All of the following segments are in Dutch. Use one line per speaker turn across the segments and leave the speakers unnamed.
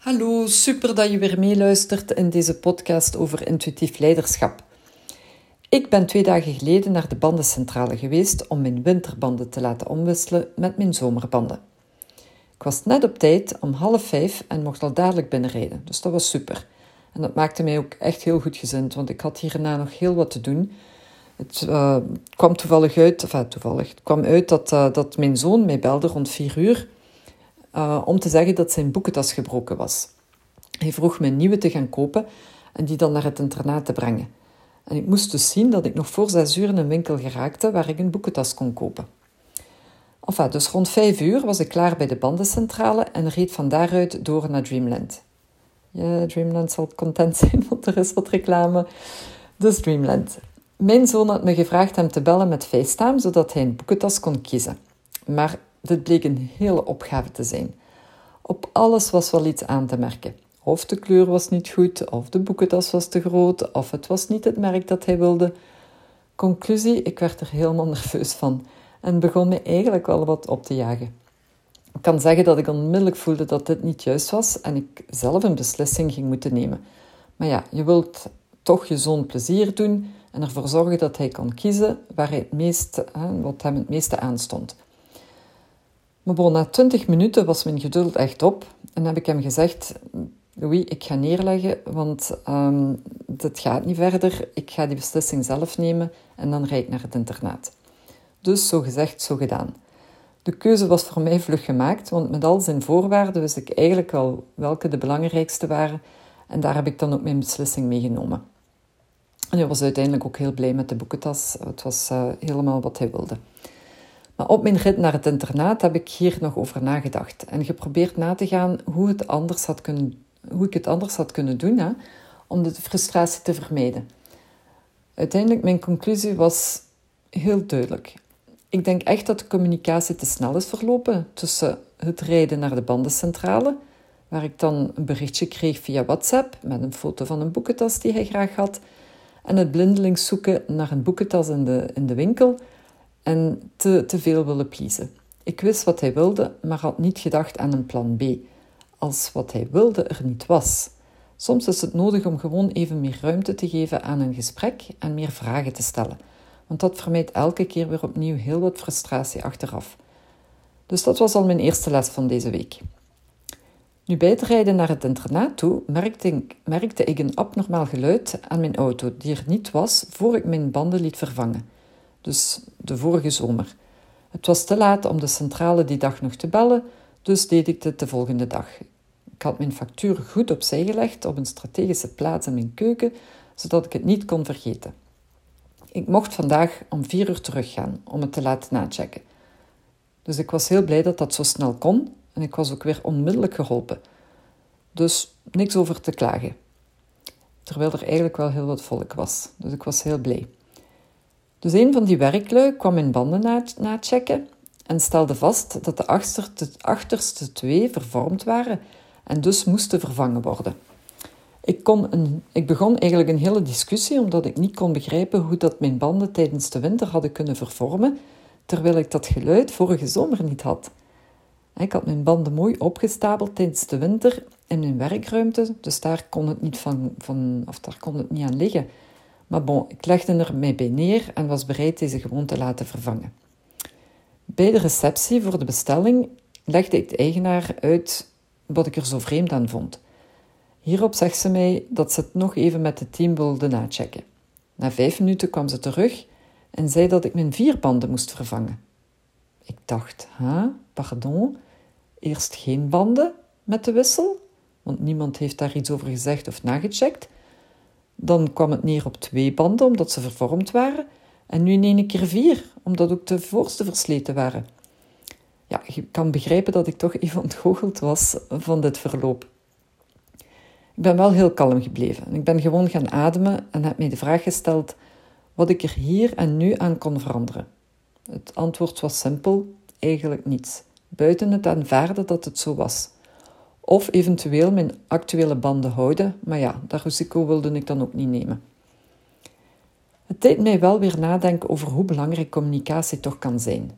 Hallo, super dat je weer meeluistert in deze podcast over intuïtief leiderschap. Ik ben twee dagen geleden naar de bandencentrale geweest om mijn winterbanden te laten omwisselen met mijn zomerbanden. Ik was net op tijd om half vijf en mocht al dadelijk binnenrijden, dus dat was super. En dat maakte mij ook echt heel goed gezind, want ik had hierna nog heel wat te doen. Het uh, kwam toevallig uit, enfin, toevallig, kwam uit dat, uh, dat mijn zoon mij belde rond vier uur uh, om te zeggen dat zijn boekentas gebroken was. Hij vroeg me een nieuwe te gaan kopen en die dan naar het internaat te brengen. En ik moest dus zien dat ik nog voor zes uur in een winkel geraakte waar ik een boekentas kon kopen. Enfin, dus rond vijf uur was ik klaar bij de bandencentrale en reed van daaruit door naar Dreamland. Ja, Dreamland zal content zijn, want er is wat reclame. Dus Dreamland. Mijn zoon had me gevraagd hem te bellen met FaceTime, zodat hij een boekentas kon kiezen. Maar dit bleek een hele opgave te zijn. Op alles was wel iets aan te merken. Of de kleur was niet goed, of de boekentas was te groot, of het was niet het merk dat hij wilde. Conclusie, ik werd er helemaal nerveus van en begon me eigenlijk wel wat op te jagen. Ik kan zeggen dat ik onmiddellijk voelde dat dit niet juist was en ik zelf een beslissing ging moeten nemen. Maar ja, je wilt toch je zoon plezier doen en ervoor zorgen dat hij kan kiezen waar hij het meest, wat hem het meeste aanstond. Maar bon, na twintig minuten was mijn geduld echt op en heb ik hem gezegd: Louis, ik ga neerleggen, want um, dit gaat niet verder. Ik ga die beslissing zelf nemen en dan rijd ik naar het internaat. Dus zo gezegd, zo gedaan. De keuze was voor mij vlug gemaakt, want met al zijn voorwaarden wist ik eigenlijk wel welke de belangrijkste waren en daar heb ik dan ook mijn beslissing mee genomen. En hij was uiteindelijk ook heel blij met de boekentas. Het was uh, helemaal wat hij wilde. Op mijn rit naar het internaat heb ik hier nog over nagedacht en geprobeerd na te gaan hoe, het anders had kunnen, hoe ik het anders had kunnen doen hè, om de frustratie te vermijden. Uiteindelijk, mijn conclusie was heel duidelijk. Ik denk echt dat de communicatie te snel is verlopen tussen het rijden naar de bandencentrale, waar ik dan een berichtje kreeg via WhatsApp met een foto van een boekentas die hij graag had, en het blindelings zoeken naar een boekentas in de, in de winkel en te, te veel willen pleasen. Ik wist wat hij wilde, maar had niet gedacht aan een plan B, als wat hij wilde er niet was. Soms is het nodig om gewoon even meer ruimte te geven aan een gesprek en meer vragen te stellen, want dat vermijdt elke keer weer opnieuw heel wat frustratie achteraf. Dus dat was al mijn eerste les van deze week. Nu bij het rijden naar het internaat toe merkte ik, merkte ik een abnormaal geluid aan mijn auto die er niet was voor ik mijn banden liet vervangen dus de vorige zomer. Het was te laat om de centrale die dag nog te bellen, dus deed ik dit de volgende dag. Ik had mijn factuur goed opzij gelegd op een strategische plaats in mijn keuken, zodat ik het niet kon vergeten. Ik mocht vandaag om vier uur teruggaan om het te laten nachecken. Dus ik was heel blij dat dat zo snel kon en ik was ook weer onmiddellijk geholpen. Dus niks over te klagen. Terwijl er eigenlijk wel heel wat volk was, dus ik was heel blij. Dus een van die werklui kwam mijn banden nachecken en stelde vast dat de achterste, twee vervormd waren en dus moesten vervangen worden. Ik, een, ik begon eigenlijk een hele discussie omdat ik niet kon begrijpen hoe dat mijn banden tijdens de winter hadden kunnen vervormen, terwijl ik dat geluid vorige zomer niet had. Ik had mijn banden mooi opgestapeld tijdens de winter in mijn werkruimte, dus daar kon het niet, van, van, of daar kon het niet aan liggen. Maar bon, ik legde er mij bij neer en was bereid deze gewoon te laten vervangen. Bij de receptie voor de bestelling legde ik de eigenaar uit wat ik er zo vreemd aan vond. Hierop zegt ze mij dat ze het nog even met het team wilde nachecken. Na vijf minuten kwam ze terug en zei dat ik mijn vier banden moest vervangen. Ik dacht, ha, pardon, eerst geen banden met de wissel, want niemand heeft daar iets over gezegd of nagecheckt. Dan kwam het neer op twee banden, omdat ze vervormd waren. En nu in één keer vier, omdat ook de voorste versleten waren. Ja, je kan begrijpen dat ik toch even ontgoocheld was van dit verloop. Ik ben wel heel kalm gebleven. Ik ben gewoon gaan ademen en heb mij de vraag gesteld wat ik er hier en nu aan kon veranderen. Het antwoord was simpel: eigenlijk niets. Buiten het aanvaarden dat het zo was. Of eventueel mijn actuele banden houden, maar ja, dat risico wilde ik dan ook niet nemen. Het deed mij wel weer nadenken over hoe belangrijk communicatie toch kan zijn.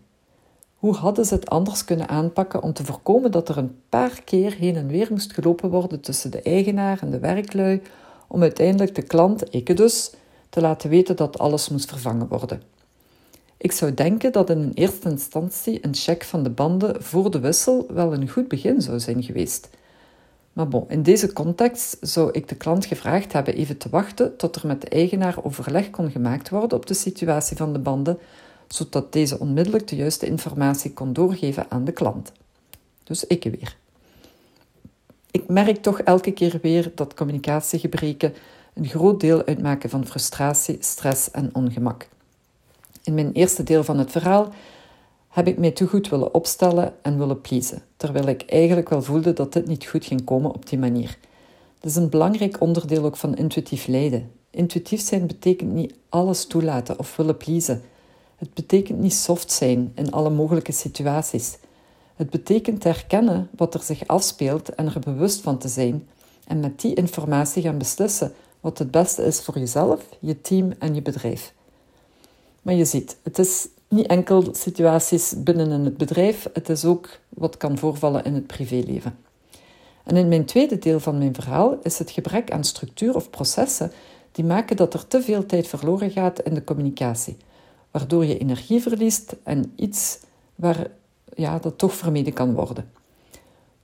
Hoe hadden ze het anders kunnen aanpakken om te voorkomen dat er een paar keer heen en weer moest gelopen worden tussen de eigenaar en de werklui, om uiteindelijk de klant, ik dus, te laten weten dat alles moest vervangen worden? Ik zou denken dat in eerste instantie een check van de banden voor de wissel wel een goed begin zou zijn geweest. Maar bon, in deze context zou ik de klant gevraagd hebben even te wachten tot er met de eigenaar overleg kon gemaakt worden op de situatie van de banden, zodat deze onmiddellijk de juiste informatie kon doorgeven aan de klant. Dus ik weer. Ik merk toch elke keer weer dat communicatiegebreken een groot deel uitmaken van frustratie, stress en ongemak. In mijn eerste deel van het verhaal heb ik mij te goed willen opstellen en willen pleasen, terwijl ik eigenlijk wel voelde dat dit niet goed ging komen op die manier. Dat is een belangrijk onderdeel ook van intuïtief leiden. Intuïtief zijn betekent niet alles toelaten of willen pleasen. Het betekent niet soft zijn in alle mogelijke situaties. Het betekent te herkennen wat er zich afspeelt en er bewust van te zijn en met die informatie gaan beslissen wat het beste is voor jezelf, je team en je bedrijf. Maar je ziet, het is niet enkel situaties binnen in het bedrijf, het is ook wat kan voorvallen in het privéleven. En in mijn tweede deel van mijn verhaal is het gebrek aan structuur of processen die maken dat er te veel tijd verloren gaat in de communicatie, waardoor je energie verliest en iets waar ja, dat toch vermeden kan worden.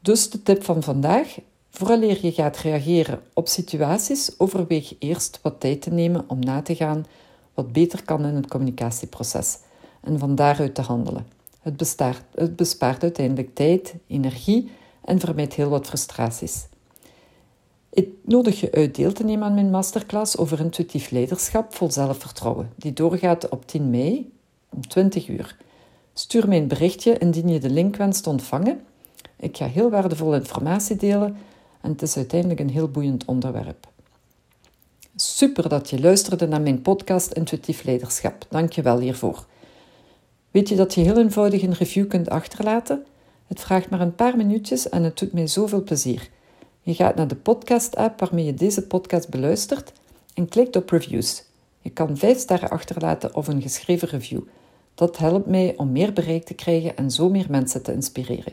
Dus de tip van vandaag: vooraleer je gaat reageren op situaties, overweeg eerst wat tijd te nemen om na te gaan wat beter kan in het communicatieproces en van daaruit te handelen. Het, het bespaart uiteindelijk tijd, energie en vermijdt heel wat frustraties. Ik nodig je uit deel te nemen aan mijn masterclass over intuïtief leiderschap vol zelfvertrouwen, die doorgaat op 10 mei om 20 uur. Stuur mij een berichtje indien je de link wenst te ontvangen. Ik ga heel waardevolle informatie delen en het is uiteindelijk een heel boeiend onderwerp. Super dat je luisterde naar mijn podcast Intuïtief Leiderschap. Dank je wel hiervoor. Weet je dat je heel eenvoudig een review kunt achterlaten? Het vraagt maar een paar minuutjes en het doet mij zoveel plezier. Je gaat naar de podcast-app waarmee je deze podcast beluistert en klikt op reviews. Je kan vijf sterren achterlaten of een geschreven review. Dat helpt mij om meer bereik te krijgen en zo meer mensen te inspireren.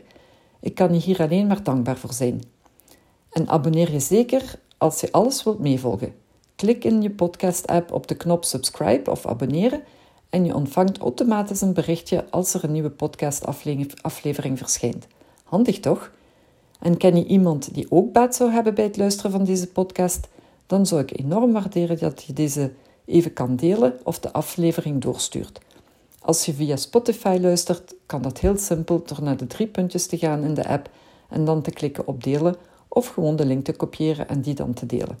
Ik kan je hier alleen maar dankbaar voor zijn. En abonneer je zeker als je alles wilt meevolgen. Klik in je podcast-app op de knop subscribe of abonneren en je ontvangt automatisch een berichtje als er een nieuwe podcastaflevering verschijnt. Handig toch? En ken je iemand die ook baat zou hebben bij het luisteren van deze podcast? Dan zou ik enorm waarderen dat je deze even kan delen of de aflevering doorstuurt. Als je via Spotify luistert, kan dat heel simpel door naar de drie puntjes te gaan in de app en dan te klikken op delen of gewoon de link te kopiëren en die dan te delen.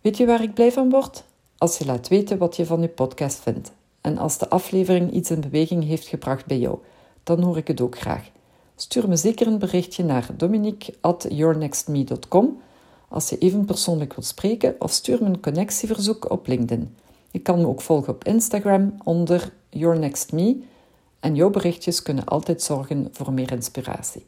Weet je waar ik blij van word? Als je laat weten wat je van je podcast vindt. En als de aflevering iets in beweging heeft gebracht bij jou, dan hoor ik het ook graag. Stuur me zeker een berichtje naar dominique.yournextme.com als je even persoonlijk wilt spreken of stuur me een connectieverzoek op LinkedIn. Je kan me ook volgen op Instagram onder yournextme en jouw berichtjes kunnen altijd zorgen voor meer inspiratie.